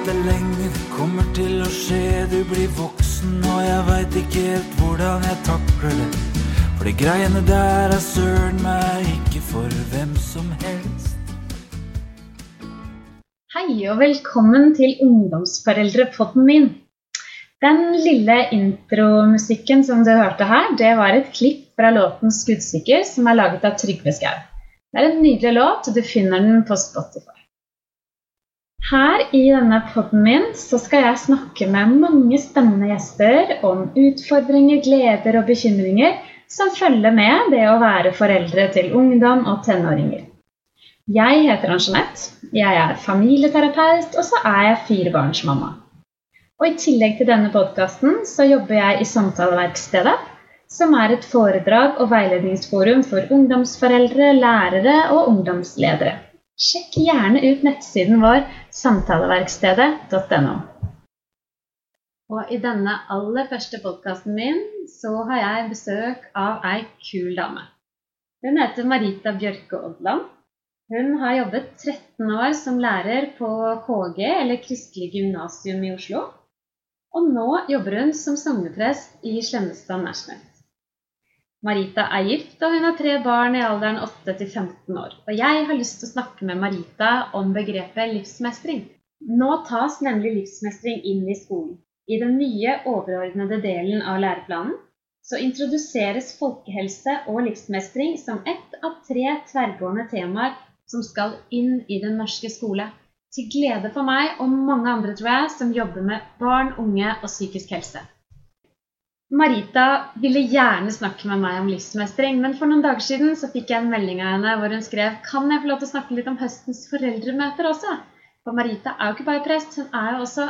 vente lenge, det kommer til å skje. Du blir voksen, og jeg veit ikke helt hvordan jeg takler det. For de greiene der er søren meg ikke for hvem som helst. Hei og velkommen til ungdomsforeldrepodden min. Den lille intromusikken som du hørte her, det var et klipp fra låten 'Skuddsikker', som er laget av Trygve Skau. Det er en nydelig låt, du finner den på Spotify. Her i denne podden min så skal jeg snakke med mange spennende gjester om utfordringer, gleder og bekymringer som følger med det å være foreldre til ungdom og tenåringer. Jeg heter Ann-Jeanette. Jeg er familieterapeut, og så er jeg firebarnsmamma. Og I tillegg til denne podkasten så jobber jeg i Samtaleverkstedet, som er et foredrag og veiledningsforum for ungdomsforeldre, lærere og ungdomsledere. Sjekk gjerne ut nettsiden vår samtaleverkstedet.no. Og I denne aller første podkasten min så har jeg besøk av ei kul dame. Hun heter Marita Bjørke Odland. Hun har jobbet 13 år som lærer på KG, eller Kristelig gymnasium i Oslo. Og nå jobber hun som sogneprest i Slemmestad National. Marita er gift, og hun har tre barn i alderen 8 til 15 år. Og jeg har lyst til å snakke med Marita om begrepet livsmestring. Nå tas nemlig livsmestring inn i skolen. I den nye overordnede delen av læreplanen så introduseres folkehelse og livsmestring som ett av tre tverrgående temaer som skal inn i den norske skole. Til glede for meg og mange andre, tror jeg, som jobber med barn, unge og psykisk helse. Marita ville gjerne snakke med meg om livsmestring, men for noen dager siden så fikk jeg en melding av henne hvor hun skrev kan jeg få lov til å snakke litt om høstens foreldremøter også. For Marita er jo ikke bare prest, hun er jo også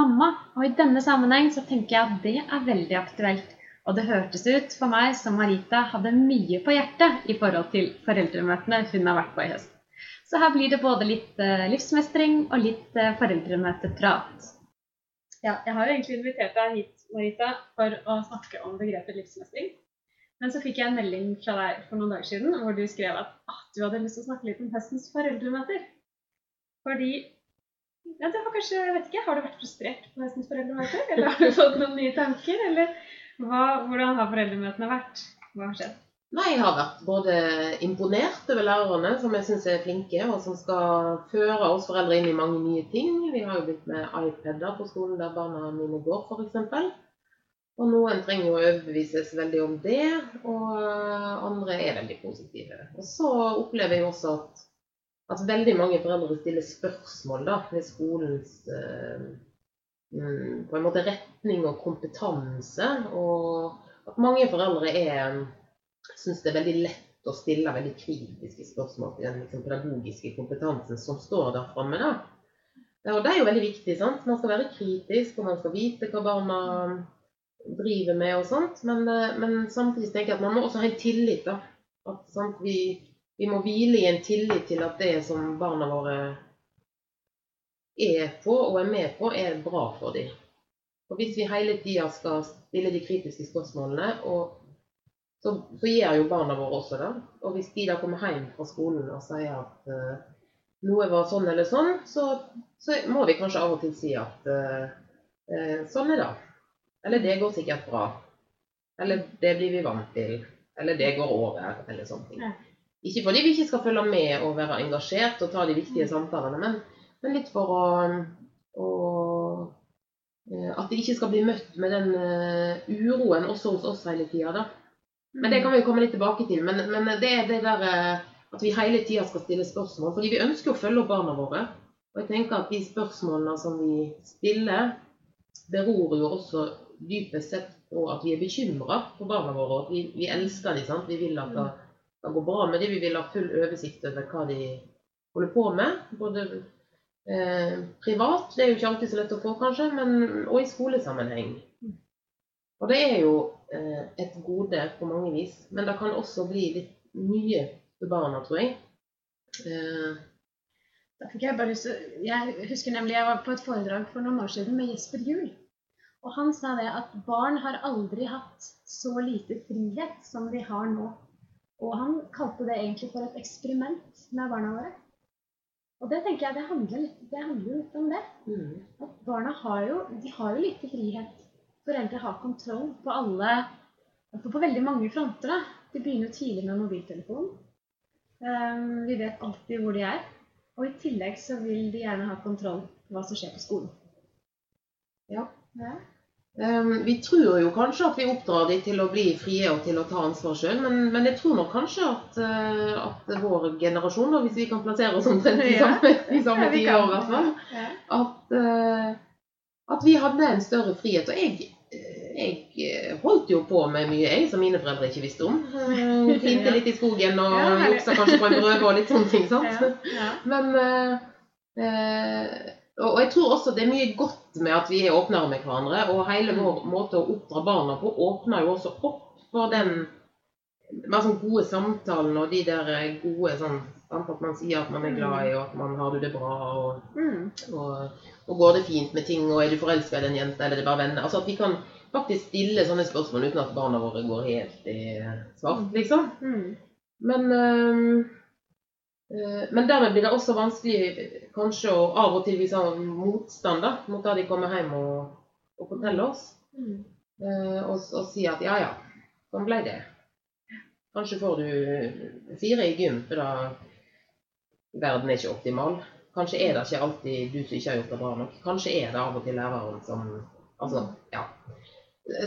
mamma. Og i denne sammenheng så tenker jeg at det er veldig aktuelt. Og det hørtes ut for meg som Marita hadde mye på hjertet i forhold til foreldremøtene hun har vært på i høst. Så her blir det både litt eh, livsmestring og litt eh, foreldremøteprat. Ja, jeg har jo egentlig invitert deg hit Marita, for å snakke om begrepet livsmestring. Men så fikk jeg en melding fra deg for noen dager siden hvor du skrev at ah, du hadde lyst til å snakke litt om høstens foreldremøter. Fordi ja, det var kanskje, jeg vet ikke, Har du vært frustrert på høstens foreldremøter? Eller har du fått noen nye tanker? Eller hva, hvordan har foreldremøtene vært? Hva har skjedd? Nei, jeg har vært både imponert over lærerne, som jeg syns er flinke, og som skal føre oss foreldre inn i mange nye ting. Vi har jo blitt med iPader på skolen der barna mine går, f.eks. Og noen trenger jo å overbevises veldig om det, og andre er veldig positive. Og så opplever jeg også at, at veldig mange foreldre stiller spørsmål da, ved skolens mm, på en måte retning og kompetanse, og at mange foreldre er syns det er veldig lett å stille veldig kritiske spørsmål til den liksom, pedagogiske kompetansen som står der framme. Da. Og det er jo veldig viktig. sant? Man skal være kritisk, og man skal vite hva barna driver med og sånt. Men, eh, men samtidig tenker jeg at man må også ha en tillit. da. At sant, vi, vi må hvile i en tillit til at det som barna våre er på og er med på, er bra for dem. Og Hvis vi hele tida skal stille de kritiske spørsmålene og så, så gjør jo barna våre også det. Og hvis de da kommer hjem fra skolen og sier at uh, noe var sånn eller sånn, så, så, må vi kanskje av og til si at uh, uh, sånn er det. Eller det går sikkert bra. Eller det blir vi vant til. Eller det går over. Eller sånne ting. Ikke fordi vi ikke skal følge med og være engasjert og ta de viktige samtalene, men, men litt for å, å At de ikke skal bli møtt med den uroen også hos oss hele tida. Men det kan vi jo komme litt tilbake til. Men, men det er det der eh, at vi hele tida skal stille spørsmål. Fordi vi ønsker å følge opp barna våre. Og jeg tenker at de spørsmålene som vi stiller, beror jo også dypest sett på at vi er bekymra for barna våre. At vi, vi elsker dem. sant? Vi vil at det skal gå bra med dem. Vi vil ha full oversikt over hva de holder på med. Både eh, privat, det er jo ikke alltid så lett å få, kanskje, men, og i skolesammenheng. Og det er jo et gode på mange vis. Men det kan også bli litt mye for barna, tror jeg. Eh, da fikk Jeg bare lyst Jeg husker nemlig jeg var på et foredrag for noen år siden med Jesper Juel. Og han sa det at barn har aldri hatt så lite frihet som de har nå. Og han kalte det egentlig for et eksperiment med barna våre. Og det tenker jeg det handler litt, det handler litt om det. Mm. barna har jo, de har jo lite frihet. Foreldre har kontroll på alle på, på veldig mange fronter. da. De begynner jo tidlig med mobiltelefon. Um, vi vet alltid hvor de er. Og i tillegg så vil de gjerne ha kontroll på hva som skjer på skolen. Ja. Ja. Um, vi tror jo kanskje at vi oppdrar de til å bli frie og til å ta ansvar sjøl, men, men jeg tror nok kanskje at, eh, at vår generasjon, da, hvis vi kan plassere oss omtrent i samme, i samme Ja, tiår i hvert fall, at, eh, at vi hadde en større frihet. Og jeg, jeg eh, holdt jo på med mye jeg som mine foreldre ikke visste om. Eh, Klinte litt i skogen og Ja, juksa kanskje på en brød og litt sånne ting. sant? Ja. Ja. Men eh, eh, og jeg tror også det er mye godt med at vi er åpnere med hverandre. Og hele Mm. vår måte å oppdra barna på åpner jo også opp for den mer sånn gode samtalen og de der gode sånn sant, At man sier at man er glad i, og at man har det bra, og, Mm. og, og går det fint med ting, og er du forelska i den jenta, eller er det bare venner? Altså at vi kan faktisk stille sånne spørsmål uten at barna våre går helt i svart, liksom. Mm. Men, øh, men dermed blir det også vanskelig kanskje å av og til vise motstand da, mot det de kommer hjem og, og forteller oss. Mm. øh, og, og si at ja ja, sånn ble det. Kanskje får du fire i gym, for da verden er ikke optimal. Kanskje er det ikke alltid du som ikke har gjort det bra nok. Kanskje er det av og til læreren som Altså, ja.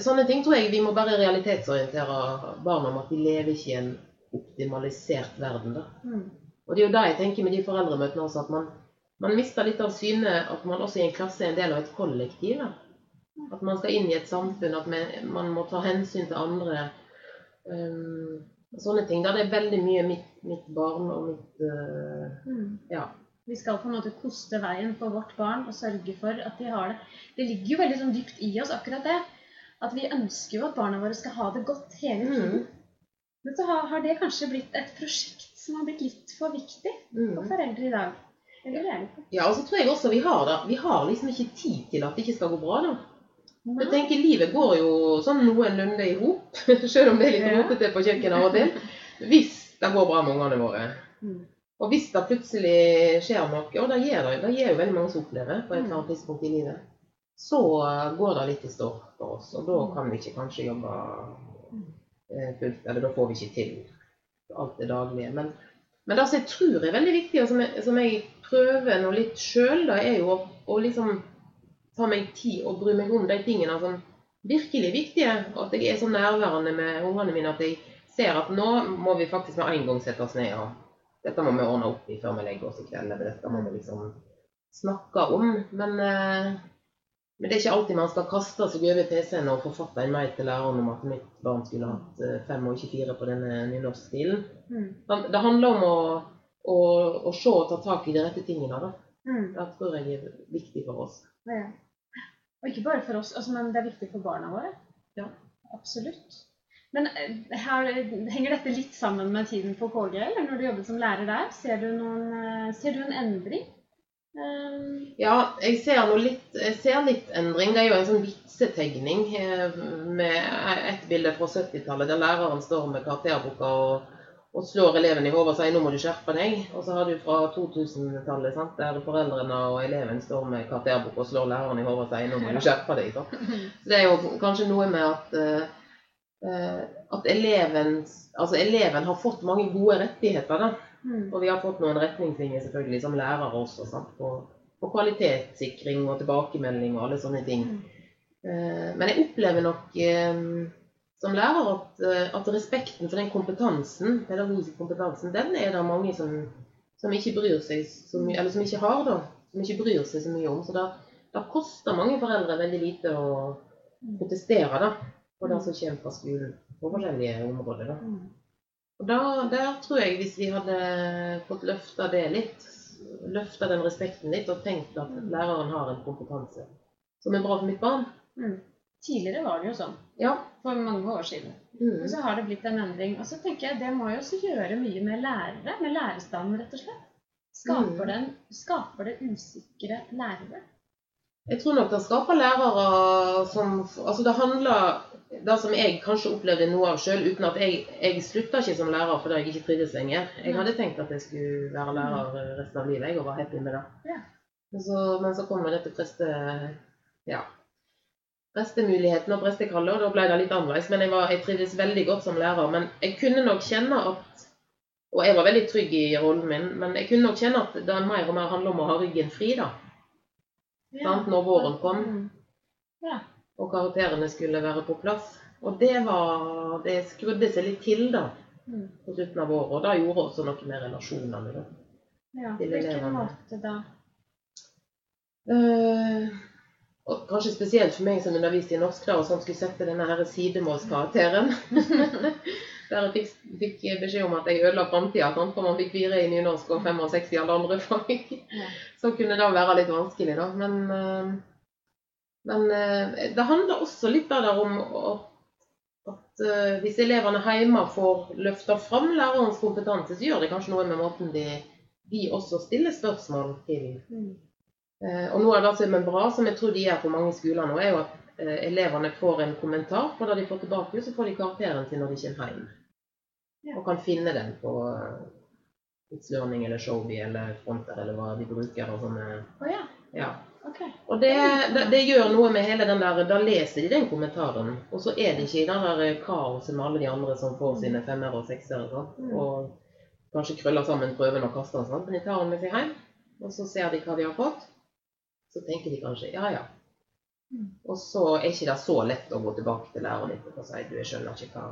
Sånne ting tror jeg vi må bare realitetsorientere barna om at de lever ikke i en optimalisert verden. da. Mm. Og det er jo det jeg tenker med de foreldremøtene også, at man, man mister litt av syne at man også i en klasse er en del av et kollektiv. da. At man skal inn i et samfunn, at man, man må ta hensyn til andre. Um, sånne ting. Da det er veldig mye mitt, mitt barn og mitt uh, Mm. Ja. Vi skal på en måte koste veien for vårt barn og sørge for at de har det. Det ligger jo veldig sånn dypt i oss, akkurat det. At vi ønsker jo at barna våre skal ha det godt hele tiden. Mm. Men så har, har det kanskje blitt et prosjekt som har blitt litt for viktig for Mm. foreldre i dag. Eller er det ikke? Ja, og så tror jeg også vi har da, vi har liksom ikke tid til at det ikke skal gå bra. da. Jeg tenker Livet går jo sånn noenlunde i hop, selv om det er litt rotete på kjøkkenet av og til. Hvis det går bra med ungene våre. Mm. Og hvis det plutselig skjer noe, og det gjør det, det gjør jo veldig mange som opplever på et eller annet tidspunkt i livet, så går det litt i stå for oss. Og da kan vi ikke kanskje jobbe eh, fullt, eller da får vi ikke til alt det daglige. Men, men det som jeg tror er veldig viktig, og som jeg, som jeg prøver nå litt sjøl, er jo å, å liksom ta meg tid og bry meg om de tingene som virkelig er viktige. At jeg er så nærværende med ungene mine at jeg ser at nå må vi faktisk med en gang sette oss ned. og Dette må vi ordne opp i før vi legger oss i kveld. Eller dette må vi liksom snakke om. Men, eh, men det er ikke alltid man skal kaste seg over PC-en og forfatte en mail til læreren om at mitt barn skulle hatt eh, fem og ikke fire på denne nynorskstilen. Mm. Det handler om å, å, å se og ta tak i de rette tingene. Da. Mm. Det tror jeg er viktig for oss. Ja. Og ikke bare for oss, altså, men det er viktig for barna våre. Ja. Absolutt. Men eh, her, henger dette litt sammen med tiden på KG, eller når du jobbet som lærer der? Ser du, noen, eh, ser du en endring? Um, Ja, jeg ser, noe litt, litt endring. Det er jo en sånn vitsetegning eh, med et bilde fra 70-tallet der læreren står med karakterboka og, og slår eleven i hodet og sier 'nå må du skjerpe deg'. Og så har du fra 2000-tallet der foreldrene og eleven står med karakterboka og slår læreren i hodet og sier 'nå må du skjerpe deg'. Sant? Så det er jo kanskje noe med at, eh, eh, at eleven, altså eleven har fått mange gode rettigheter. da. Mm. Og vi har fått noen retningslinjer selvfølgelig som lærere også, sant? På, på kvalitetssikring og tilbakemelding og alle sånne ting. Mm. Eh, men jeg opplever nok eh, som lærer at, eh, at respekten for den kompetansen, pedagogiske kompetansen, den er det mange som, som ikke bryr seg så mye, eller som ikke har da, som ikke bryr seg så mye om. Så da, da koster mange foreldre veldig lite å protestere da, på det som kommer fra skolen på forskjellige områder. da. Og da, der tror jeg hvis vi hadde fått løfta det litt, løfta den respekten litt, og tenkt at læreren har en kompetanse som er bra for mitt barn Mm. Tidligere var det jo sånn, Ja. for mange år siden. Mm. Og så har det blitt en endring. Og så tenker jeg det må jo også gjøre mye med lærere, med lærerstanden, rett og slett. Skaper, Mm. den, skaper det usikre lærere? Jeg tror nok det skaper lærere som Altså det handler Det som jeg kanskje opplevde noe av sjøl, uten at jeg, jeg slutta ikke som lærer fordi jeg ikke trivdes lenger. Jeg hadde tenkt at jeg skulle være lærer resten av livet jeg, og var happy med det. Ja. Men så, men så kom dette preste... Ja. Prestemuligheten og prestekallet, og da ble det litt annerledes. Men jeg, var, jeg trivdes veldig godt som lærer. Men jeg kunne nok kjenne at Og jeg var veldig trygg i rollen min, men jeg kunne nok kjenne at det mer og mer handler om å ha ryggen fri, da. Sant? Når våren kom. Mm. Ja. Og karakterene skulle være på plass. Og det var Det skrudde seg litt til, da. Mm. På slutten av året. Og da gjorde også noe med relasjonene, da. ja. Hvilken måte da? Uh, og kanskje spesielt for meg som underviste i norsk, da, og som skulle sette denne her sidemålskarakteren. Der jeg fikk, fikk beskjed om at jeg ødela framtida, for man fikk fire i nynorsk og 65 i alle andre fag. Så kunne det være litt vanskelig, da. Men, eh, men eh, det handler også litt der om at, at eh, hvis elevene hjemme får løfta fram lærerens kompetanse, så gjør det kanskje noe med måten de, de også stiller spørsmål til Mm. Eh, Og noe av det som er bra, som jeg tror de gjør på mange skoler nå, er jo at elevene får en kommentar på det de får tilbake, så får de karakteren sin når de kommer hjem. Ja. Og kan finne den på It's Learning eller Showbie eller Fronter eller hva de bruker. og sånne, Oh, ja. ja. Ok. Og det, det, det gjør noe med hele den der Da leser de den kommentaren, og så er det ikke i den der eh, kaoset med alle de andre som får sine femmer og seksere. Mm. og kanskje krøller sammen prøven og kaster den, men de tar den med seg hjem, og så ser de hva de har fått. Så tenker de kanskje ja, ja. Mm. Og så er ikke det så lett å gå tilbake til læreren og si du, jeg skjønner ikke hva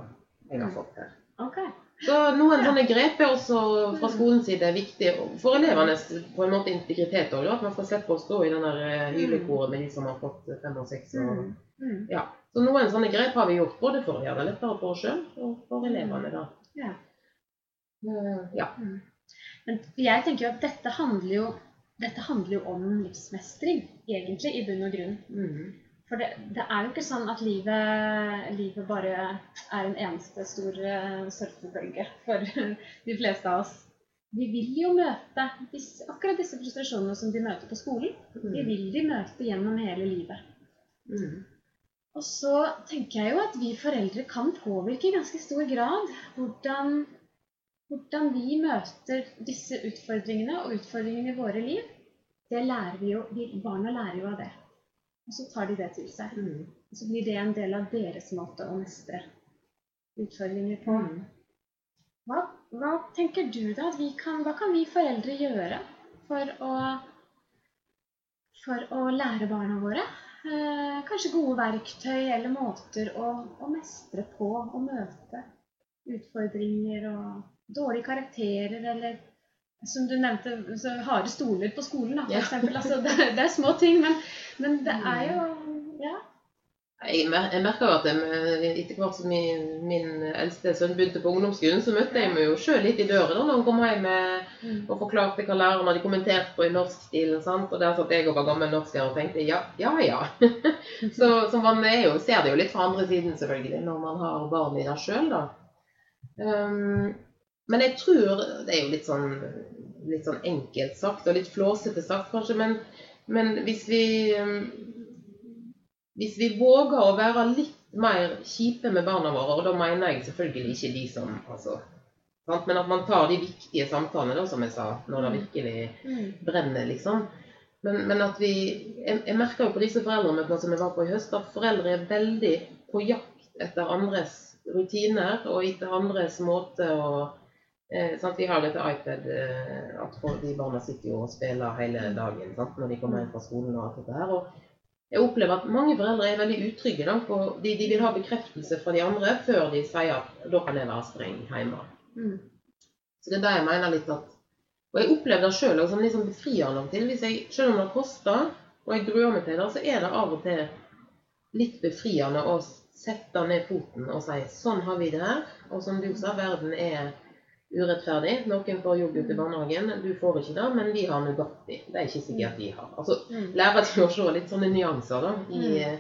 jeg har fått her. Ok. Så noen sånne grep er også fra skolens side viktig for elevenes på en måte integritet òg. At man skal slippe å stå i den der eh, hylekoret med de som har fått fem og seks. Og, Mm. Mm. ja. Så noen sånne grep har vi gjort både for å gjøre det lettere for oss sjøl og for elevene. da. Ja. Eh, ja. Mm. Men jeg tenker jo at dette handler jo, dette handler jo om livsmestring, egentlig, i bunn og grunn. For det, det er jo ikke sånn at livet, livet bare er en eneste stor eh, surfebølge for de fleste av oss. Vi vil jo møte disse, akkurat disse frustrasjonene som de møter på skolen. De vil de møte gjennom hele livet. Mm. Og så tenker jeg jo at vi foreldre kan påvirke i ganske stor grad hvordan, hvordan vi møter disse utfordringene og utfordringene i våre liv. Det lærer vi jo, Barna lærer jo av det. Og så tar de det til seg. Mm. Og så blir det en del av deres måte å mestre utfordringer på. Mm. Hva, hva tenker du da? At vi kan, hva kan vi foreldre gjøre for å, for å lære barna våre? Eh, kanskje gode verktøy eller måter å, å mestre på og møte utfordringer og dårlige karakterer eller som du nevnte, så harde stoler på skolen, da, for Ja. eksempel. Altså, det, det er små ting, men, men det er jo Ja. Jeg, mer- jeg merker jo at jeg, etter hvert som min, min eldste sønn begynte på ungdomsskolen, så møtte jeg meg jo sjøl litt i døra da når han kom hjem med, Mm. og forklarte hva læreren hadde kommentert på i norsk sant? Og der satt jeg og var gammel norsker og tenkte ja, ja ja. så, så man er jo, ser det jo litt fra andre siden selvfølgelig, når man har barn i det sjøl, da. Um, men jeg tror Det er jo litt sånn, litt sånn enkelt sagt og litt flåsete sagt kanskje, men, men hvis vi um, hvis vi våger å være litt mer kjipe med barna våre, og da mener jeg selvfølgelig ikke de som altså? Men at man tar de viktige samtalene, da, som jeg sa, når det virkelig Mm. brenner, liksom. Men, men at vi Jeg, jeg merker jo på disse foreldremøtene som jeg var på i høst, at foreldre er veldig på jakt etter andres rutiner og etter andres måte å eh, sant? Vi har dette iPad eh, at de barna sitter jo og spiller hele dagen sant? når de kommer hjem fra skolen og alt dette her. og jeg opplever at mange foreldre er veldig utrygge. Da, de, de vil ha bekreftelse fra de andre før de sier at da kan jeg være streng hjemme. Mm. Så det er der jeg mener litt at Og jeg opplever det sjøl som liksom befriende av og til. Jeg, selv om det koster, og jeg gruer meg til det, så er det av og til litt befriende å sette ned foten og si sånn har vi det her. Og som du sa, verden er urettferdig. Noen får yoghurt i barnehagen, du får ikke det, men vi har Nugatti. Det er ikke sikkert de har. Altså, Mm. lære til å se litt sånne nyanser da. I, Mm. eh,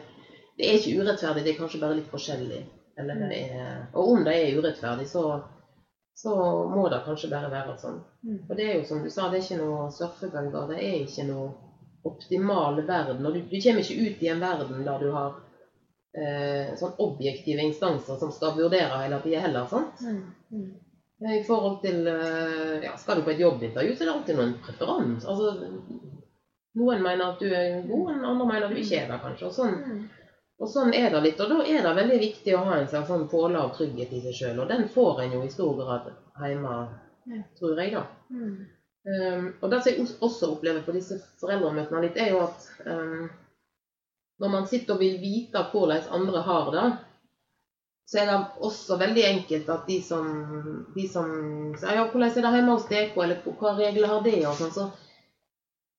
Det er ikke urettferdig, det er kanskje bare litt forskjellig. Eller er, og om det er urettferdig, så, så må det kanskje bare være sånn. For det er jo som du sa, det er ikke noe surfebølger. Det er ikke noe optimal verden. Og du, du kommer ikke ut i en verden der du har eh, sånn objektive instanser som skal vurdere hele tida heller. sant? Mm. Mm. I forhold til eh, ja, Skal du på et jobbintervju, så er det alltid noen preferanse. Altså, Noen mener at du er god, og andre mener at du ikke er det, kanskje. Og sånn, Mm. og sånn er det litt. Og da er det veldig viktig å ha en slags sånn påle av trygghet i seg sjøl. Og den får en jo i stor grad hjemme, tror jeg, da. Mm. Um, og det som jeg også opplever på disse foreldremøtene litt, er jo at um, når man sitter og vil vite hvordan andre har det, så er det også veldig enkelt at de som, de som sier ja, 'Hvordan er det hjemme hos dere?' eller 'Hva regler har det?' og sånn, så,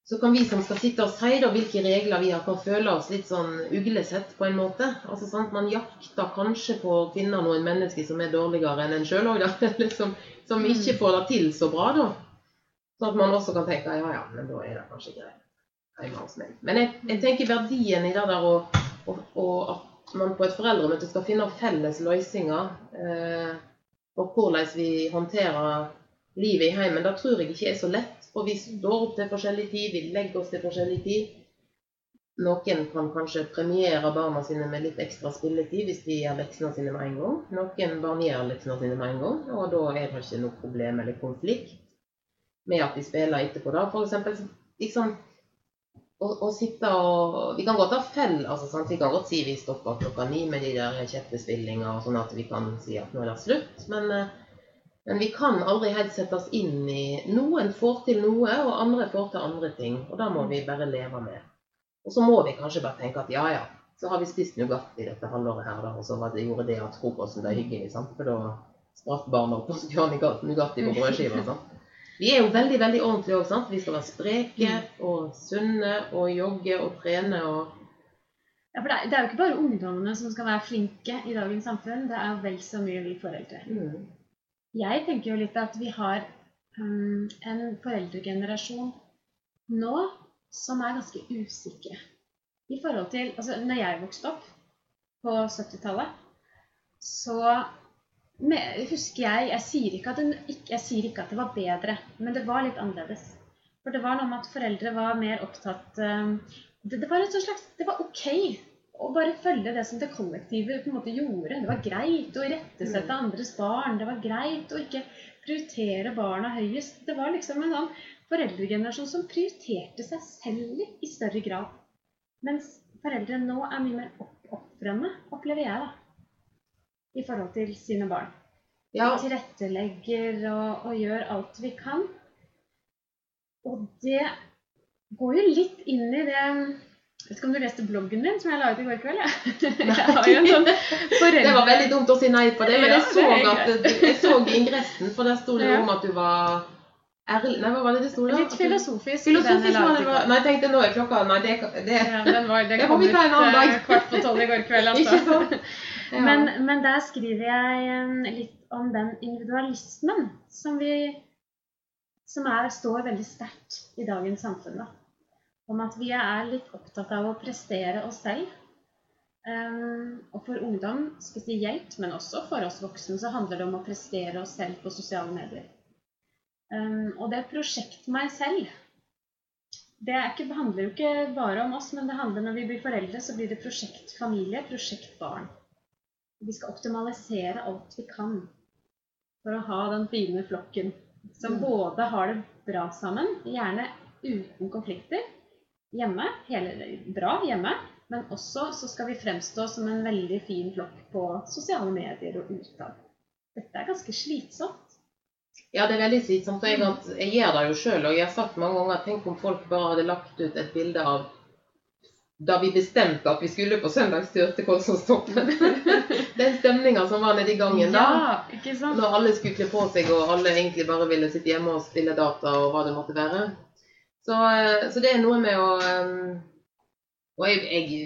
så kan vi som skal sitte og si da hvilke regler vi har, kan føle oss litt sånn uglesett på en måte. Altså sant, Man jakter kanskje på å finne noen mennesker som er dårligere enn en sjøl òg, som, som ikke får det til så bra, da. Sånn at man også kan tenke ja, ja, men da er det kanskje greit hjemme hos meg. Men jeg, jeg tenker verdien i det der og, og, og at man på et foreldremøte skal finne felles løsninger eh, hvordan vi håndterer livet i heimen, det tror jeg ikke er så lett. For vi står opp til forskjellig tid, vi legger oss til forskjellig tid. Noen kan kanskje premiere barna sine med litt ekstra spilletid hvis de gjør leksene sine med en gang. Noen barn gjør leksene sine med en gang, og da er det ikke noe problem eller konflikt med at de spiller etterpå. da. For eksempel, liksom, å, å sitte og Vi kan godt ha fell, altså sant? vi kan godt si vi stopper klokka ni med de der kjettespillinga, sånn at vi kan si at nå er det slutt. Men, eh, men vi kan aldri helt sette oss inn i Noen får til noe, og andre får til andre ting. Og da må vi bare leve med. Og så må vi kanskje bare tenke at ja, ja, så har vi spist Nugatti dette halvåret her, da, og så det, gjorde det at frokosten ble hyggelig, sant? for da spratt barna opp og skulle ha Nugatti på brødskiva. Vi er jo veldig veldig ordentlige òg. Vi skal være spreke og sunne og jogge og trene og Ja, for det er, det er jo ikke bare ungdommene som skal være flinke i dagens samfunn, det er vel så mye vi foreldre. mm. Jeg tenker jo litt at vi har um, en foreldregenerasjon nå som er ganske usikre. I forhold til Altså, når jeg vokste opp på 70-tallet, så me- husker jeg jeg sier, ikke at det, jeg sier ikke at det var bedre, men det var litt annerledes. For det var noe med at foreldre var mer opptatt um, det, det var et slags Det var ok å bare følge det som det kollektive på en måte gjorde. Det var greit å irettesette andres barn. Det var greit å ikke prioritere barna høyest. Det var liksom en sånn foreldregenerasjon som prioriterte seg selv litt i større grad. Mens foreldre nå er mye mer oppofrende, opplever jeg, da. I forhold til sine barn. Ja, Vi tilrettelegger og, og gjør alt vi kan. Og det går jo litt inn i det Jeg vet ikke om du leste bloggen min som jeg la ut i går kveld? Ja. Jeg en sånn det var veldig dumt å si nei på det, men jeg så, at, jeg så ingressen, for der sto det jo om at du var ærlig Nei, hva var det det sto? da? Litt filosofisk. Filosofisk var det. var- Nei, jeg tenkte nå er klokka Nei, det, det Ja, den var, det Det kom ut eh, kvart på tolv i går kveld. Ikke sånn sant? Men, men der skriver jeg litt om den individualismen som vi som er, står veldig sterkt i dagens samfunn. Da. Om at vi er litt opptatt av å prestere oss selv. Um, og for ungdom spesielt, men også for oss voksne, så handler det om å prestere oss selv på sosiale medier. Um, og det prosjekt meg selv det ikke, handler jo ikke bare om oss, men det handler når vi blir foreldre, så blir det prosjekt familie, prosjekt barn. Vi skal optimalisere alt vi kan for å ha den fine flokken som Mm. både har det bra sammen, gjerne uten konflikter, hjemme, hele, bra hjemme, men også så skal vi fremstå som en veldig fin flokk på sosiale medier og utad. Dette er ganske slitsomt. Ja, det er veldig slitsomt. Jeg, jeg gjør det jo sjøl, og jeg har sagt mange ganger tenk om folk bare hadde lagt ut et bilde av da vi bestemte at vi skulle på søndagstur til Kolsåstoppen. Den stemninga som var nede i gangen da. sant? Når alle skulle kle på seg, og alle egentlig bare ville sitte hjemme og spille data og hva det måtte være. Så, eh, så det er noe med å eh, Og jeg, jeg,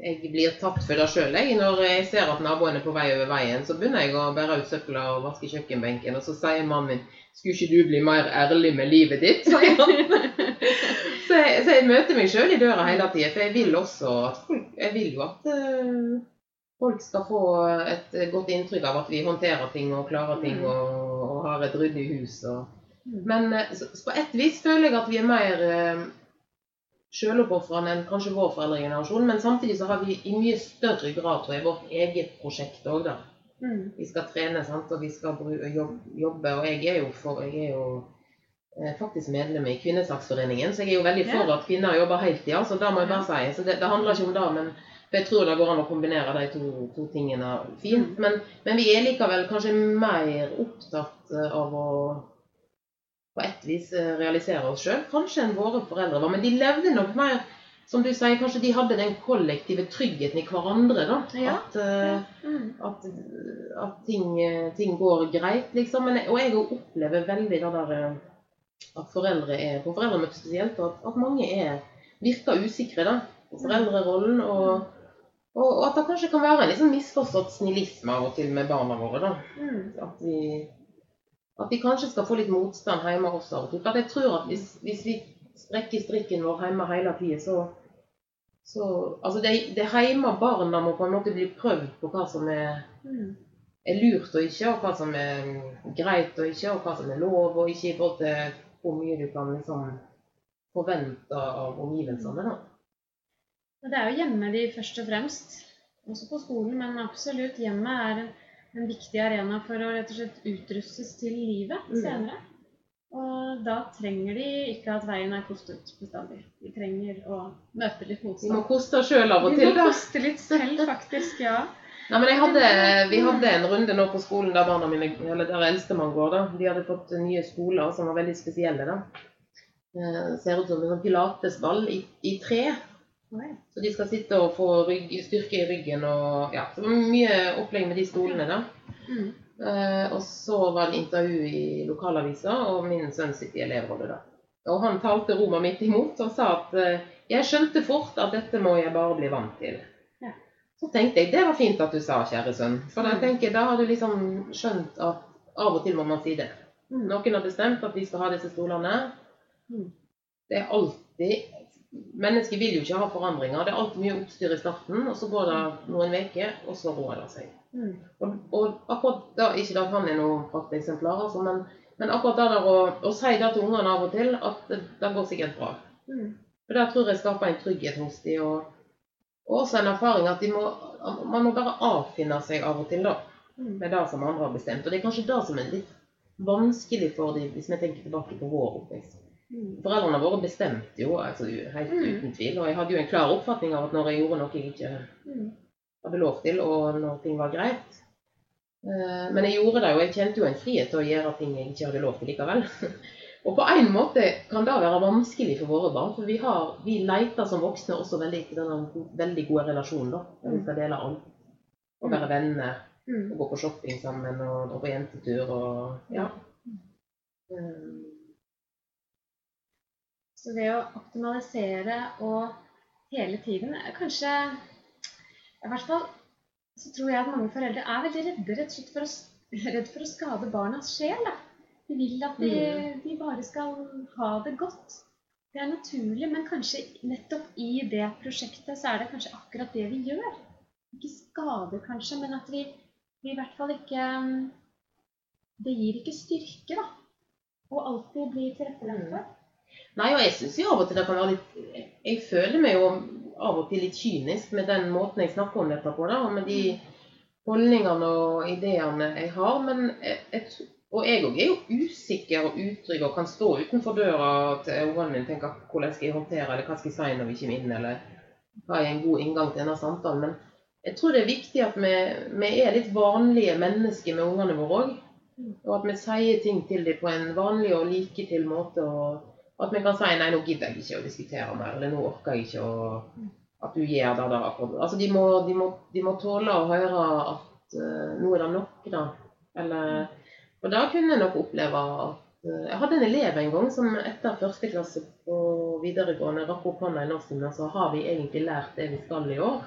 jeg blir tatt for det sjøl. Når jeg ser at naboen er på vei over veien, så begynner jeg å bære ut søpla og vaske kjøkkenbenken, og så sier mannen min 'Skulle ikke du bli mer ærlig med livet ditt?' sier han. så, jeg, så jeg møter meg sjøl i døra hele tida, for jeg vil også at folk Jeg vil jo at uh, folk skal få et godt inntrykk av at vi håndterer ting og klarer ting Mm. og, og har et ryddig hus. Og. Mm. Men eh, så, så på et vis føler jeg at vi er mer uh, sjøloppofrende enn kanskje vår foreldregenerasjon. Men samtidig så har vi i mye større grad tror jeg, vårt eget prosjekt òg, da. Mm. Vi skal trene sant? og vi skal jobbe. Og jeg er jo for Jeg er jo eh, faktisk medlem i Kvinnesaksforeningen, så jeg er jo veldig for at kvinner jobber heltid. Altså, det må jeg bare si. Så det, det handler ikke om det, men jeg tror det går an å kombinere de to, to tingene fint. Men, men vi er likevel kanskje mer opptatt eh, av å på ett vis eh, realisere oss sjøl, kanskje enn våre foreldre var. Men de levde nok mer som du sier, kanskje de hadde den kollektive tryggheten i hverandre. da, Ja. At, eh, Mm. at, at ting, eh, ting går greit, liksom. Men, og jeg opplever veldig det der eh, at foreldre er på foreldremøte spesielt, og at, at mange er, virker usikre da, på foreldrerollen. Og, og, og at det kanskje kan være en liksom misforstått snillisme av og til med barna våre. da, Mm. At vi, at vi kanskje skal få litt motstand hjemme også av og til. At jeg tror at hvis, hvis vi strekker strikken vår hjemme hele tida, så, så Altså det, det hjemme barna må på en måte bli prøvd på hva som er Mm. er lurt og ikke, og hva som er greit og ikke, og hva som er lov og ikke, i forhold til hvor mye du kan liksom forvente av omgivelsene. da. Det er jo hjemme de først og fremst, også på skolen, men absolutt hjemmet er en, en viktig arena for å rett og slett utrustes til livet Mm. senere. Og da trenger de ikke at veien er kostet bestandig. De trenger å møte litt motstand. De må koste sjøl av og De til, må koste litt selv, faktisk. Ja. Nei, men hadde, Vi hadde en runde nå på skolen der barna mine, eller der eldstemann går. da. De hadde fått nye skoler som var veldig spesielle. da. Eh, ser ut som en sånn pilatesball i, i tre. Så de skal sitte og få rygg, styrke i ryggen og ja, så det var mye opplegg med de stolene. da. Mm. Eh, og så var det intervju i lokalavisa, og min sønn sitter i elevrådet da. Og han talte Roma midt imot og sa at eh, jeg skjønte fort at dette må jeg bare bli vant til. Så tenkte jeg det var fint at du sa, kjære sønn. For da Mm. tenker da har du liksom skjønt at av og til må man si det. Mm. Noen har bestemt at vi skal ha disse stolene. Mm. Det er alltid Mennesker vil jo ikke ha forandringer. Det er alltid mye oppstyr i starten, og så går det noen uker, og så roer det seg. Mm. Og, og akkurat da, Ikke at han er noe prakteksemplar, altså, men, men akkurat det der å, å si det til ungene av og til, at det, det går sikkert bra. Mm. For Det tror jeg skaper en trygghet hos dem. Og, og også en erfaring at må, man må bare avfinne seg av og til da, med det som andre har bestemt. Og det er kanskje det som er litt vanskelig for dem, hvis vi tenker tilbake på vår oppvekst. Mm. Foreldrene våre bestemte jo altså, helt Mm. uten tvil. Og jeg hadde jo en klar oppfatning av at når jeg gjorde noe jeg ikke Mm. hadde lov til, og når ting var greit. Eh, Men jeg gjorde det, og jeg kjente jo en frihet til å gjøre ting jeg ikke hadde lov til likevel. Og på en måte kan det være vanskelig for våre barn, for vi, har, vi leter som voksne også veldig etter denne veldig gode relasjonen, da. Der vi skal dele alt. Og være venner, Mm. og gå på shopping sammen, og dra på jentetur, og ja. Eh, Så det å optimalisere og hele tiden er kanskje I hvert fall så tror jeg at mange foreldre er veldig redde rett og slett for å, redd for å skade barnas sjel. Da. De vil at de, de bare skal ha det godt. Det er naturlig, men kanskje nettopp i det prosjektet så er det kanskje akkurat det vi gjør. Ikke skader, kanskje, men at vi, vi i hvert fall ikke mm, Det gir ikke styrke, da. Og alltid bli tilrettelagt for. Nei, og jeg syns jo av og til det kan være litt Jeg føler meg jo av og til litt kynisk med den måten jeg snakker om dette på, da, og med de holdningene og ideene jeg har. Men jeg, jeg, og jeg òg er jo usikker og utrygg og kan stå utenfor døra til ungene mine og tenke hvordan skal jeg håndtere eller hva skal jeg si når vi kommer inn, eller hva er en god inngang til denne samtalen. Men jeg tror det er viktig at vi, vi er litt vanlige mennesker med ungene våre òg. Og at vi sier ting til dem på en vanlig og like til måte. og at vi kan si nei, nå gidder jeg ikke å diskutere mer, eller nå orker jeg ikke å, at du gjør det der. Altså, de må, de, må, de må tåle å høre at uh, nå er det nok, da. Eller, og da kunne jeg nok oppleve at eh, Jeg hadde en elev en gang som etter første klasse på videregående rakk opp hånda i norsken og sa har vi egentlig lært det vi skal i år?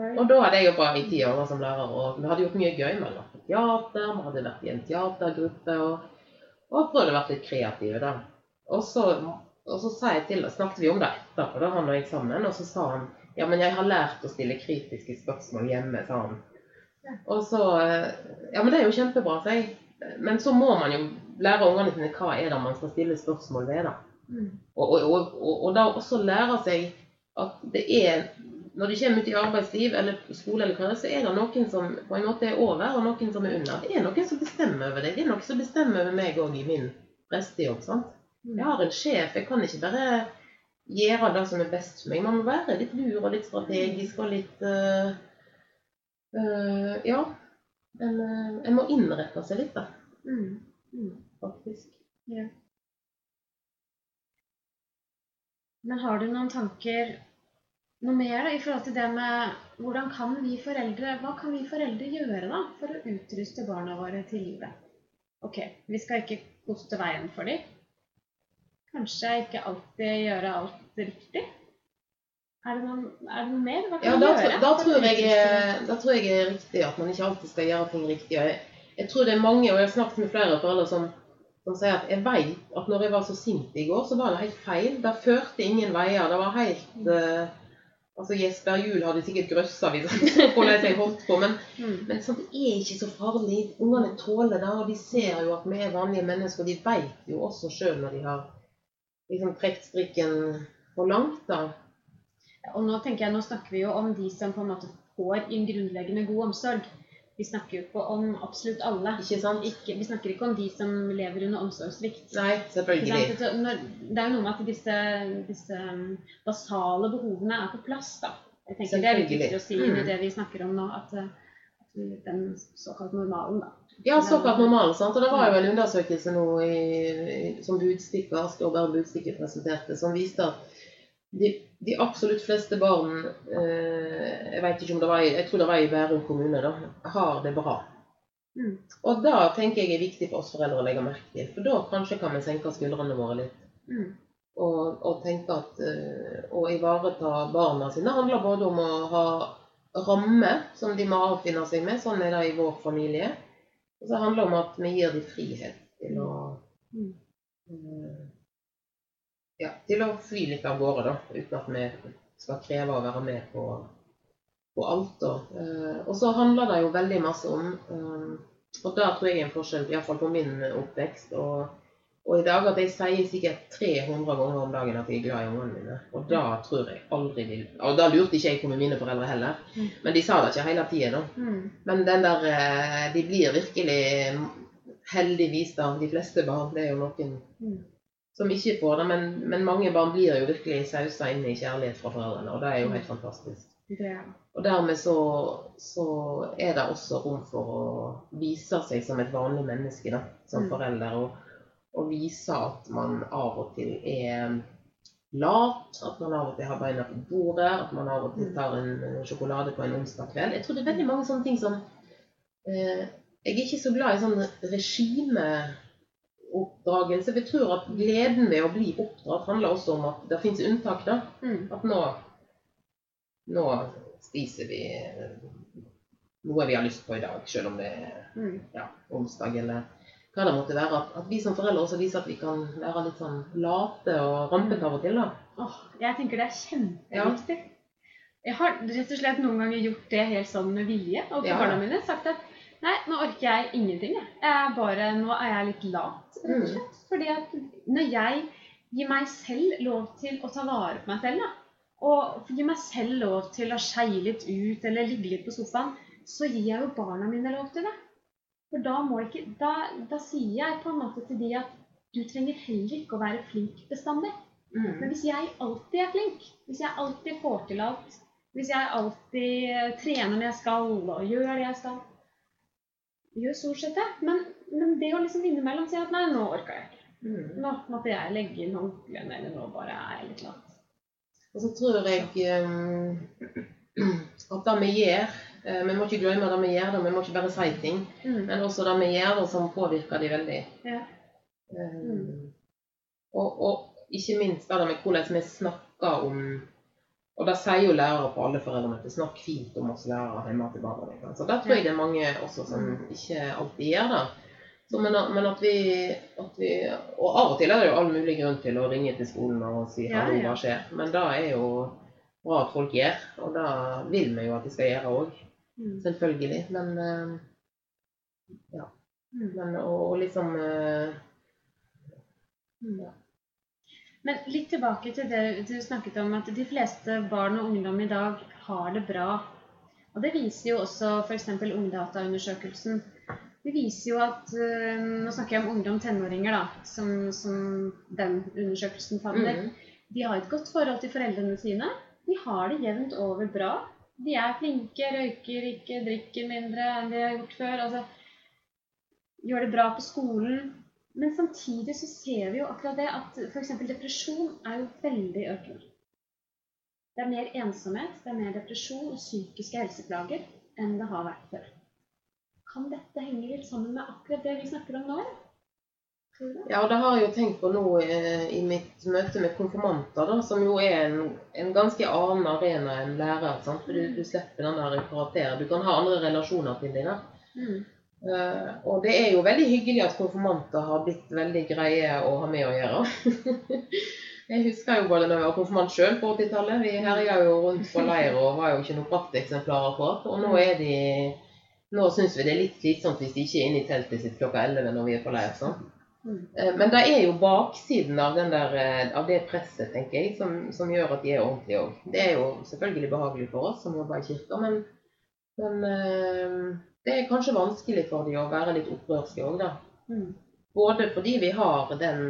Og da hadde jeg jobba i ti år som lærer, og vi hadde gjort mye gøy. Vi hadde vært på teater, vi hadde vært i en teatergruppe og, og prøvd å være litt kreative. da. Og så, og så sa jeg til, snakket vi om det etterpå, da, han og jeg sammen, og så sa han ja, men jeg har lært å stille kritiske spørsmål hjemme, sa han. Og så eh, Ja, men det er jo kjempebra, sa jeg. Men så må man jo lære ungene sine hva er det man skal stille spørsmål ved, da. Mm. Og, og, og, og, da også lære seg at det er Når de kommer ut i arbeidsliv eller skole, eller hva så er det noen som på en måte er over, og noen som er under. Det er noen som bestemmer over deg. Det er noen som bestemmer over meg òg i min prestejobb. sant? Jeg har en sjef. Jeg kan ikke bare gjøre det som er best for meg. Man må være litt lur og litt strategisk og litt uh, uh, Ja. En, eh, en må innrette seg litt, da, Mm. Mm. faktisk. Men har du noen tanker noe mer da, i forhold til det med hvordan kan vi foreldre Hva kan vi foreldre gjøre da for å utruste barna våre til livet? Ok, vi skal ikke koste veien for dem. Kanskje ikke alltid gjøre alt riktig. Er det, noen, er det noe mer? Hva Ja, kan da, gjøre? tror- da, tror jeg, da tror jeg er riktig at man ikke alltid skal gjøre ting riktig. Jeg, jeg tror det er mange, og jeg har snakket med flere foreldre som, som sier at jeg vet at når jeg var så sint i går, så var det helt feil. Det førte ingen veier. Det var helt uh, Altså Jesper Juel hadde sikkert grøssa hvis hvordan jeg holdt på, men, Mm. men sånt er ikke så farlig. Ungene tåler det, og de ser jo at vi er vanlige mennesker. De vet jo også sjøl når de har liksom trukket strikken for langt, da. Og nå tenker jeg, nå snakker vi jo om de som på en måte får en grunnleggende god omsorg. Vi snakker jo ikke om absolutt alle. Ikke sant? Ikke, vi snakker ikke om de som lever under omsorgssvikt. Nei, selvfølgelig. Det er jo noe med at disse, disse um, basale behovene er på plass. da. Jeg tenker Det er viktig å si Mm. med det vi snakker om nå. At, uh, at den såkalt normalen, da. Ja, såkalt normal. sant? Og Det var jo en undersøkelse nå i, i, som Budstikke, Asker og Bærum Budstikke presenterte, som viste at de, de absolutt fleste barn eh, Jeg vet ikke om det var jeg tror det var i Bærum kommune, da, har det bra. Mm. Og da tenker jeg er viktig for oss foreldre å legge merke til. For da kanskje kan vi senke skuldrene våre litt. Mm. Og, og tenke at eh, å ivareta barna sine handler både om å ha rammer som de må avfinne seg med. Sånn er det i vår familie. Og så handler det om at vi gir dem frihet til å Mm. Ja, til å fly litt av gårde, da. Uten at vi skal kreve å være med på, på alt. Da. Eh, og så handler det jo veldig masse om eh, Og der tror jeg er en forskjell, iallfall på min oppvekst. og og i dag at jeg sier sikkert 300 ganger om dagen at jeg er glad i ungene mine. Og da tror jeg aldri vil Og da lurte ikke jeg på med mine foreldre heller. Mm. Men de sa det ikke hele tida, da. Mm. Men den der eh, De blir virkelig Heldigvis, da. De fleste barn. Det er jo noen Mm. Som ikke får det. Men, men mange barn blir jo virkelig sausa inn i kjærlighet fra foreldrene. Og det er jo helt fantastisk. Det er. Og dermed så, så er det også rom for å vise seg som et vanlig menneske, da, som Mm. forelder. Og, og vise at man av og til er lat, at man av og til har beina på bordet, at man av og til Mm. tar en sjokolade på en onsdag kveld. Jeg tror det er veldig mange sånne ting som eh, Jeg er ikke så glad i sånn regimeoppdragelse. For Vi tror at gleden ved å bli oppdratt handler også om at det fins unntak. da. Mm. At nå, nå spiser vi noe vi har lyst på i dag, selv om det er Mm. ja, onsdag eller hva det måtte være. At, at vi som foreldre også viser at vi kan være litt sånn late og rampete av og til. da. Oh, jeg tenker det er kjempeviktig. Jeg har rett og slett noen ganger gjort det helt sånn med vilje overfor Ja. barna mine. Sagt at nei, nå orker jeg ingenting. Jeg. jeg er bare, nå er jeg litt lat, rett Mm. og slett. Fordi at når jeg gir meg selv lov til å ta vare på meg selv, da, og gir meg selv lov til å skeie litt ut eller ligge litt på sofaen, så gir jeg jo barna mine lov til det. For da, må ikke, da, da sier jeg på en måte til de at du trenger heller ikke å være flink bestandig. Men hvis jeg alltid er flink, hvis jeg alltid får til alt, hvis jeg alltid trener når jeg skal og gjør det jeg skal Gjør stort sett det. Men, men det å liksom innimellom si at nei, nå orka jeg ikke. Mm. Nå måtte jeg legge inn håndklærne, eller nå bare er jeg litt lat. Og så tror jeg um, at det vi gjør eh, Vi må ikke glemme det vi gjør, da, vi må ikke bare si ting. Mm. Men også det vi gjør, da, som påvirker de veldig. Ja. Um, Mm. og, og ikke minst det med hvordan vi snakker om Og da sier jo lærere på alle foreldremøter. Snakk fint om oss lærere hjemme til barna dine. Så der tror jeg det er mange også som ikke alltid gjør det. Så, men, men at, vi, at vi Og av og til er det jo all mulig grunn til å ringe til skolen og si hallo, hva skjer? Men det er jo bra at folk gjør, og det vil vi jo at de skal gjøre òg. Mm. Selvfølgelig. Men eh, ja. Mm. Men å liksom eh, Men litt tilbake til det du snakket om, at de fleste barn og ungdom i dag har det bra. Og det viser jo også f.eks. Ungdataundersøkelsen. Det viser jo at eh, Nå snakker jeg om ungdom, tenåringer, da, som, som den undersøkelsen favner. Mm. De har et godt forhold til foreldrene sine. De har det jevnt over bra. De er flinke, røyker ikke, drikker mindre enn de har gjort før. altså Gjør det bra på skolen. Men samtidig så ser vi jo akkurat det at f.eks. depresjon er jo veldig økende. Det er mer ensomhet, det er mer depresjon og psykiske helseplager enn det har vært før. Kan dette henge litt sammen med akkurat det vi snakker om nå? Ja, og det har jeg jo tenkt på nå eh, i mitt møte med konfirmanter, da, som jo er en, en ganske annen arena enn lærer. Sant? For du, du slipper den der karakteren. Du kan ha andre relasjoner til dem. Mm. Eh, og det er jo veldig hyggelig at konfirmanter har blitt veldig greie å ha med å gjøre. jeg husker jo både når jeg var konfirmant sjøl på 80-tallet. Vi herja jo rundt på leir og var jo ikke noe prakteksemplarer på. Og nå er de Nå syns vi det er litt slitsomt hvis de ikke er inne i teltet sitt klokka 11 når vi er på leir. sånn. Eh, Men det er jo baksiden av, den der, eh, av det presset, tenker jeg, som, som gjør at de er ordentlige òg. Det er jo selvfølgelig behagelig for oss som jobber i kirka, men, men eh, det er kanskje vanskelig for de å være litt opprørske òg, da. Mm. Både fordi vi har den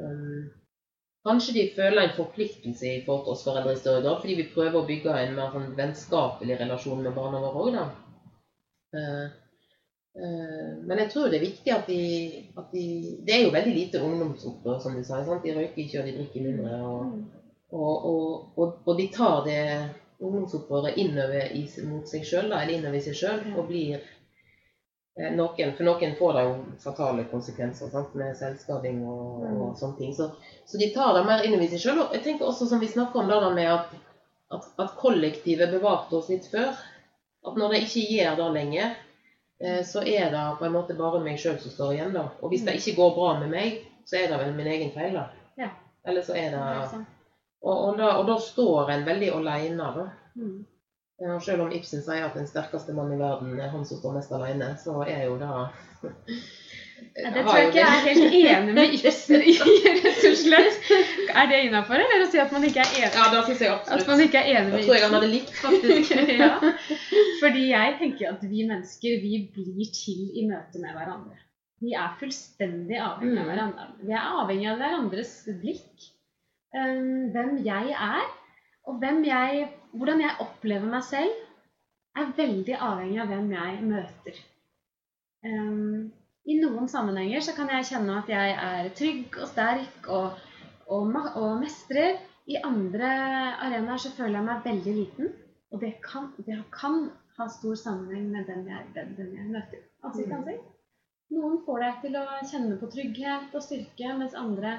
um, Kanskje de føler en forpliktelse i forhold til oss foreldre i større grad, fordi vi prøver å bygge en mer sånn vennskapelig relasjon med barna våre òg, da. Uh, men jeg tror det er viktig at de, at de Det er jo veldig lite ungdomsopprør, som du sa. Sant? De røyker ikke, og de drikker mindre. Og, Mm. og, og, og, og de tar det ungdomsopprøret innover i, mot seg sjøl, eller innover i seg sjøl, og blir eh, noen, For noen får det jo fatale konsekvenser sant? med selvskading og, Mm. og sånne ting. Så, så de tar det mer innover seg sjøl. Og jeg tenker også, som vi snakker om det med at, at, at kollektivet bevarte oss litt før. At når det ikke gjør det lenger, eh, så er det på en måte bare meg sjøl som står igjen. da. Og hvis det ikke går bra med meg, så er det vel min egen feil, da. Ja. Eller så er det. Og, og, da, og da står en veldig alene, da. Mm. Selv om Ibsen sier at den sterkeste mann i verden er han som står mest alene, så er jo da Ja, det tror jeg ikke jeg er helt enig med Ibsen i, rett og slett. Er det innafor, eller å si at man ikke er enig? Ja, da synes jeg absolutt. At man ikke er enig med tror jeg han hadde likt, faktisk. ja. Fordi jeg tenker at vi mennesker vi blir til i møte med hverandre. Vi er fullstendig avhengig av Mm. hverandre. Vi er avhengig av hverandres blikk. Um, hvem jeg er, og jeg, hvordan jeg opplever meg selv, er veldig avhengig av hvem jeg møter. Um, I noen sammenhenger så kan jeg kjenne at jeg er trygg og sterk og, og, og mestrer. I andre arenaer så føler jeg meg veldig liten. Og det kan, det kan ha stor sammenheng med den jeg, den, den jeg møter. Til ansikt. Noen får deg til å kjenne på trygghet og styrke, mens andre,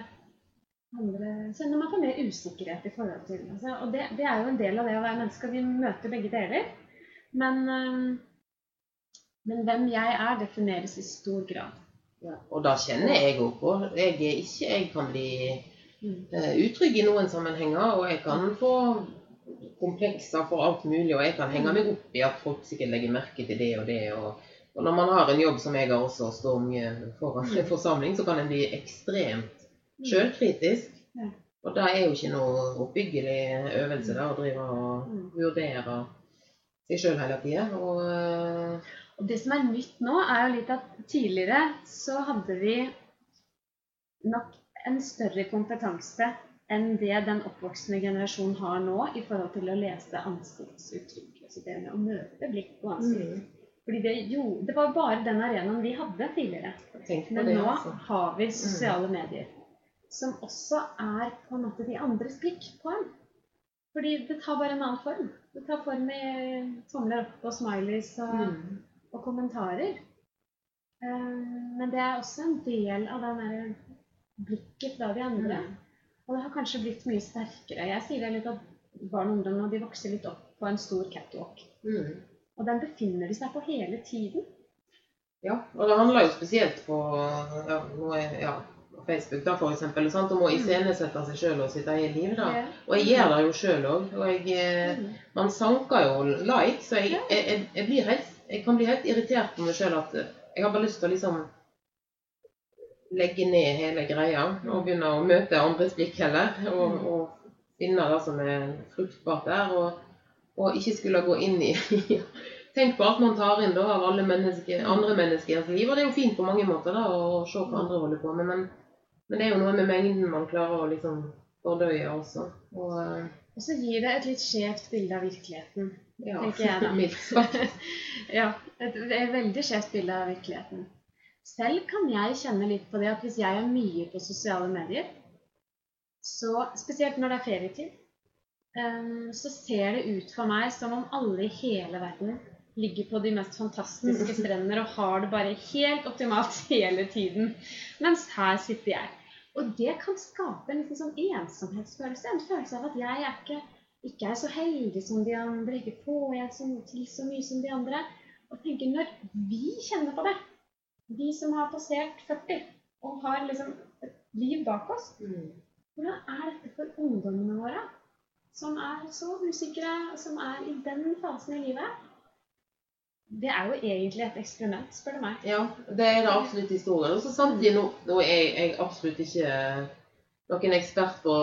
andre kjenner man på mer usikkerhet i forhold til altså, Og det, det er jo en del av det å være menneske. Vi møter begge deler. Men, men hvem jeg er, defineres i stor grad. Ja, og da kjenner jeg òg på. Jeg er ikke Jeg kan bli Mm. eh, utrygg i noen sammenhenger, og jeg kan få komplekser for alt mulig, og jeg kan henge meg opp i at folk sikkert legger merke til det og det. og og når man har en jobb som jeg har også, og står mye foran en forsamling, så kan en bli ekstremt sjølkritisk. Ja. Og det er jo ikke noe oppbyggelig øvelse da, å drive og Mm. vurdere seg sjøl hele tida. Og eh, Og det som er nytt nå, er jo litt at tidligere så hadde vi nok en større kompetanse enn det den oppvoksende generasjonen har nå i forhold til å lese ansiktsuttrykk. Altså det med å møte blikk og ansikt. mm, Fordi det, jo, det var bare den arenaen vi hadde tidligere. Men det, nå altså. har vi sosiale medier. Som også er på en måte de andres blikk på ham. Fordi det tar bare en annen form. Det tar form i tomler opp og smileys og Mm. og kommentarer. Eh, Men det er også en del av det der blikket fra de andre. Mm. Og det har kanskje blitt mye sterkere. Jeg sier det litt at barn og ungdom de vokser litt opp på en stor catwalk. Mm. Og den befinner de seg på hele tiden. Ja, og det handler jo spesielt på ja, nå er, ja, Facebook da, for eksempel, sant? om å iscenesette seg sjøl og sitt eget liv. da. Og jeg gjør det jo sjøl òg. Og jeg, eh, Mm. man sanker jo like, så jeg, jeg, jeg, helt, jeg kan bli helt irritert på meg sjøl at eh, jeg har bare lyst til å liksom legge ned hele greia og begynne å møte andres blikk heller. Og, Mm. og finne det som er fruktbart der. Og, og ikke skulle gå inn i tenk på alt man tar inn da, av alle mennesker, andre menneskers liv. Og det er jo fint på mange måter da, å se hva andre holder på med. Men, men det er jo noe med mengden man klarer å liksom fordøye også. Og, eh, Og så gir det et litt skjevt bilde av virkeligheten. ja, Tenker jeg da. mildt sagt. ja, et, et veldig skjevt bilde av virkeligheten. Selv kan jeg kjenne litt på det at hvis jeg er mye på sosiale medier, så spesielt når det er ferietid, em, så ser det ut for meg som om alle i hele verden ligger på de mest fantastiske strender og har det bare helt optimalt hele tiden. Mens her sitter jeg. Og det kan skape en liten sånn ensomhetsfølelse. En følelse av at jeg er ikke, ikke er så heldig som de andre, ikke får jeg så- til så mye som de andre. Og tenker når vi kjenner på det, vi som har passert 40 og har liksom et liv bak oss, Mm. hvordan er dette for ungdommene våre? Som er så usikre, som er i den fasen i livet. Det er jo egentlig et eksperiment, spør du meg. Ja, det er det absolutt i historien. Og så samtidig, nå, nå er jeg, jeg absolutt ikke noen ekspert på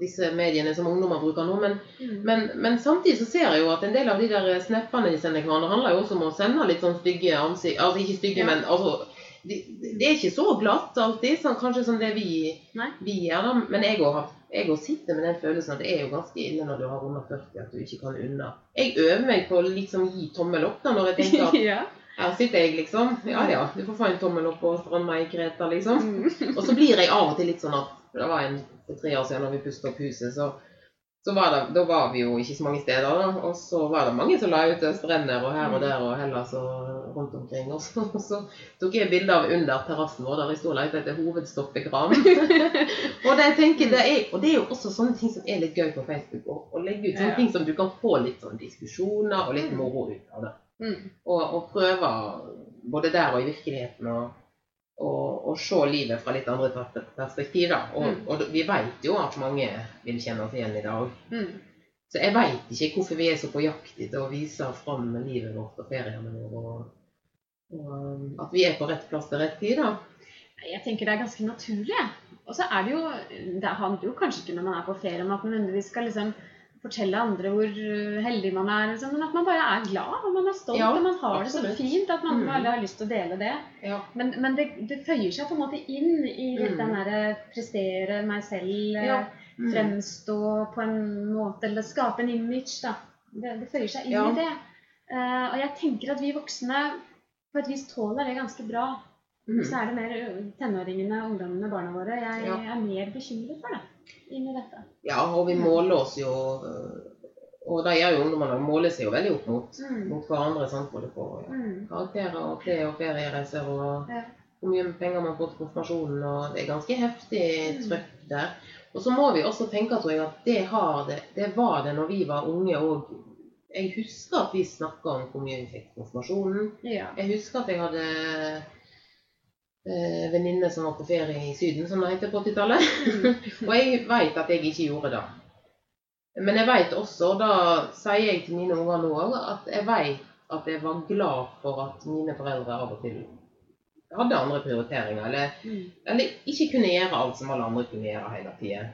disse mediene som ungdommer bruker nå, men, Mm. men, men samtidig så ser jeg jo at en del av de der snappene de sender hverandre, handler jo også om å sende litt sånn stygge ansikt Altså ikke stygge, Ja. men altså de, Det er ikke så glatt alltid, sånn, kanskje som det vi, vi gjør, da. Men jeg òg har jeg òg sitter med den følelsen at det er jo ganske ille når du har under 40 at du ikke kan unna. Jeg øver meg på å liksom gi tommel opp da, når jeg tenker at ja. her sitter jeg, liksom. Ja ja, du får få en tommel opp og stranda i Kreta, liksom. Mm. Og så blir jeg av og til litt sånn at Det var en for tre år siden når vi pustet opp huset, så, så var det, da var vi jo ikke så mange steder. da, Og så var det mange som la ut strender og her og der og Hellas og rundt omkring. Og så, og så tok jeg bilde av under terrassen vår der jeg sto og lette etter hovedstoppekran. og, det, tenker, det er, og det er jo også sånne ting som er litt gøy på Facebook. Å, å legge ut sånne Ja. ting som du kan få litt sånn diskusjoner og litt Mm. moro ut av det Mm. og, og prøve både der og i virkeligheten å og, se livet fra litt andre perspektiver. Og, Mm. og vi vet jo at mange vil kjenne oss igjen i dag. Mm. Så jeg vet ikke hvorfor vi er så på jakt etter å vise fram livet vårt og feriene våre. Og, at vi er på rett plass til rett tid. da. Jeg tenker det er ganske naturlig. Og så er det jo Det handler jo kanskje ikke når man er på ferie om at man nødvendigvis skal liksom fortelle andre hvor uh, heldig man er, liksom, men at man bare er glad og man er stolt Ja, og man har det så fint at man Mm. alle har lyst til å dele det. Ja. Men, men det, det føyer seg på en måte inn i Mm. den derre prestere meg selv, eh, Ja. Mm. fremstå på en måte, eller skape en image, da. Det, det føyer seg inn i det. Uh, og jeg tenker at vi voksne på et vis tåler det ganske bra. Mm. Så er det mer tenåringene, ungdommene, barna våre. Jeg Ja. er mer bekymret for det inni dette. ja, og vi måler oss jo Og da gjør jo ungdommene måler seg jo veldig opp mot, Mm. mot hverandre. sant, både på ja, Mm. karakterer og klær og feriereiser og Ja. hvor mye penger man får til konfirmasjonen. og Det er ganske heftig Mm. trøkk der. Og så må vi også tenke tror jeg, at det, det, det var det når vi var unge òg. Jeg husker at vi snakka om hvor mye vi fikk konfirmasjonen. Ja. Jeg husker at jeg hadde eh, venninne som var på ferie i Syden, som det heter på 80-tallet. og jeg veit at jeg ikke gjorde det. Men jeg veit også, og da sier jeg til mine unger nå òg, at jeg veit at jeg var glad for at mine foreldre av og til hadde andre prioriteringer. Eller, Mm. eller ikke kunne gjøre alt som alle andre kunne gjøre hele tida.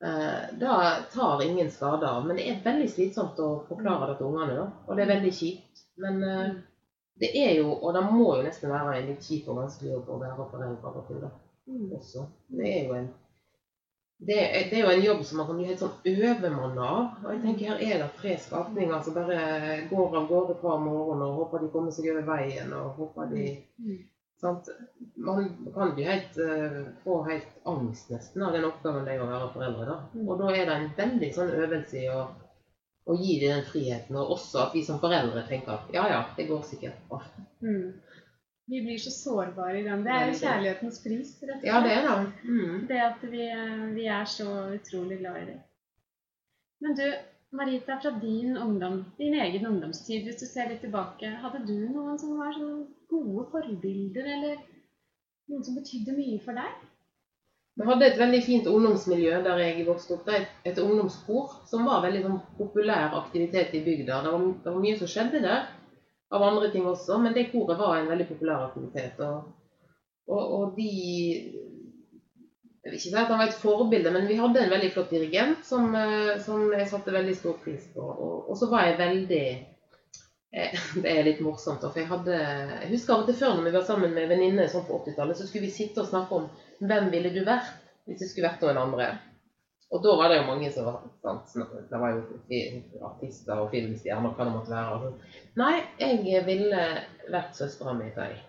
Eh, da tar ingen skade av. Men det er veldig slitsomt å forklare det til ungene, da. Og det er veldig kjipt. Men eh, det er jo, og det må jo nesten være en litt kjip og vanskelig jobb å være foreldre til. Mm. også. Det er jo en det er, det er jo en jobb som man kan bli helt sånn overmanna av. Og jeg tenker her er det tre skapninger som bare går av gårde hver morgen og håper de kommer seg over veien. og håper de Mm. Sant? Man kan ikke helt, uh, få helt angst nesten av den oppgaven det er å være foreldre. da. Mm. Og da er det en veldig sånn øvelse i å, å gi dem den friheten, og også at vi som foreldre tenker at ja ja, det går sikkert bra. Mm. Vi blir så sårbare i den. Det er jo kjærlighetens pris, rett og slett. Ja, det er det. Mm. Det at vi, vi er så utrolig glad i det. Men du, Marita, fra din ungdom, din egen ungdomstid, hvis du ser litt tilbake, hadde du noen som var sånn gode forbilder, eller noen som betydde mye for deg? Vi hadde et veldig fint ungdomsmiljø der jeg vokste opp. Et, et ungdomskor som var veldig sånn, populær aktivitet i bygda. Det var, det var mye som skjedde der, av andre ting også, men det koret var en veldig populær aktivitet. Og, og, og de Jeg vil ikke si at han var et forbilde, men vi hadde en veldig flott dirigent som, eh, som jeg satte veldig stor pris på. Og, og så var jeg veldig Eh, Det er litt morsomt. For jeg hadde Jeg husker av og til før når vi var sammen med venninner sånn på 80-tallet, så skulle vi sitte og snakke om hvem ville du vært hvis du skulle vært noen andre. Og da var det jo mange som var sant, Det var jo artister og filmstjerner, hva det måtte være. og sånn. Nei, jeg ville vært søstera mi, sa jeg.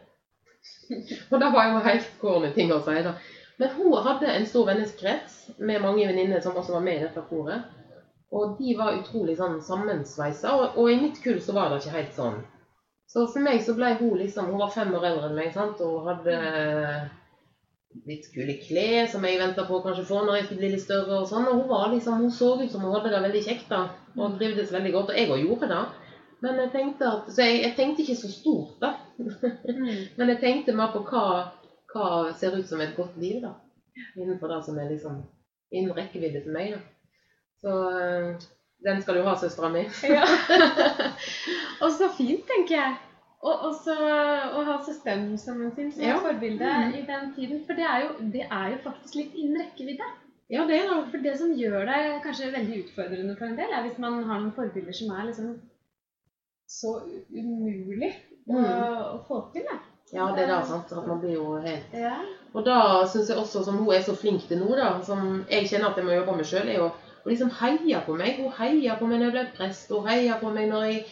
Og det var jo helt corny ting å si, da. Men hun hadde en stor vennekrets med mange venninner som også var med i dette koret. Og de var utrolig sånn sammensveisa, og, og i mitt kull så var det ikke helt sånn. Så for meg så ble hun liksom Hun var fem år eldre enn meg, sant, og hadde litt kule klær som jeg venta på å kanskje få når jeg skulle bli litt større og sånn. Og hun var liksom, hun så ut som hun hadde det veldig kjekt da, og trivdes veldig godt. Og jeg òg gjorde det. Men jeg tenkte at, Så jeg, jeg tenkte ikke så stort, da. Mm. Men jeg tenkte mer på hva, hva ser ut som et godt liv, da. Innenfor det som er liksom innen rekkevidde for meg, da. Så øh, den skal du ha, søstera mi. Ja. og så fint, tenker jeg. Og også å ha søsteren som sin som Ja. forbilde forbilde -hmm. i den tiden. For det er, jo, det er jo faktisk litt innen rekkevidde. Ja, det er det. For det som gjør det kanskje veldig utfordrende for en del, er hvis man har noen forbilder som er liksom så umulig umulig å, å få til. Da. Ja, det er det, sant. At man blir jo helt Ja. Og da syns jeg også, som hun er så flink til nå, da, som jeg kjenner at jeg må jobbe med sjøl, er jo å liksom heie på meg. Hun heier på meg når jeg ble prest, hun heier på meg når jeg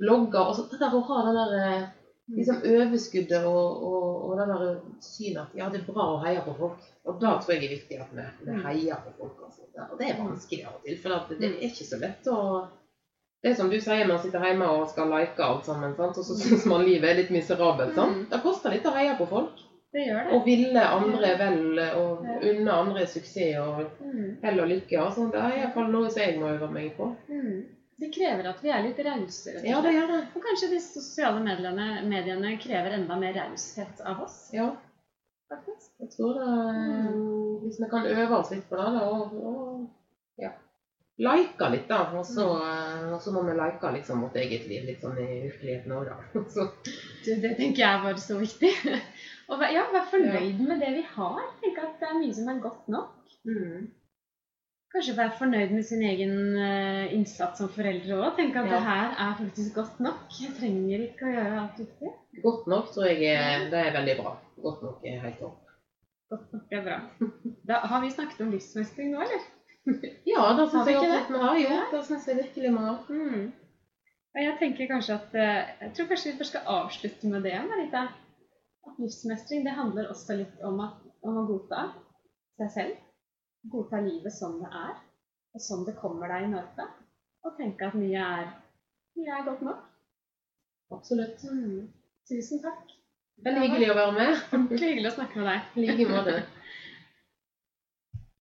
blogger. Og så det der å ha det der eh, liksom overskuddet og, og, og det der synet at ja, det er bra å heie på folk. Og da tror jeg det er viktig at vi, vi heier på folk. Altså. Og det er vanskelig av og til, for det er ikke så lett å det er som du sier, man sitter hjemme og skal like alt sammen, sant? og så syns man livet er litt miserabelt. sant? Mm. Det koster litt å heie på folk. Det gjør det. Og ville andre vel, og unne andre suksess og Mm. hell og lykke. Altså, det er iallfall noe som jeg må øve meg på. Mm. Det krever at vi er litt rause. Ja, det gjør det. Og kanskje de sosiale mediene, mediene krever enda mer raushet av oss. Ja, faktisk. jeg tror det Hvis vi kan øve oss litt på det, da, og, og ja. Like litt, da. Og så, og så må vi like liksom vårt eget liv litt sånn i virkeligheten òg, da. Så, Du, det tenker jeg var så viktig. Og ja, være fornøyd med det vi har. Tenke at det er mye som er godt nok. mm. Kanskje være fornøyd med sin egen eh, innsats som foreldre òg. Tenke at Ja. det her er faktisk godt nok. Jeg trenger ikke å gjøre alt riktig. Godt nok tror jeg er, det er veldig bra. Godt nok er helt topp. Godt nok er bra. Da har vi snakket om livsmestring nå, eller? Ja, da syns jeg det absolutt vi har. Jo, da syns jeg virkelig vi har. Mm. Jeg tenker kanskje at eh, Jeg tror kanskje vi skal avslutte med det, Marita. At livsmestring det handler også litt om, at, om å godta seg selv. Godta livet som det er, og som det kommer deg i møte. Og tenke at mye er, mye er godt nok. Absolutt. Mm. Tusen takk. Veldig hyggelig å være med. Ordentlig hyggelig å snakke med deg. I like måte.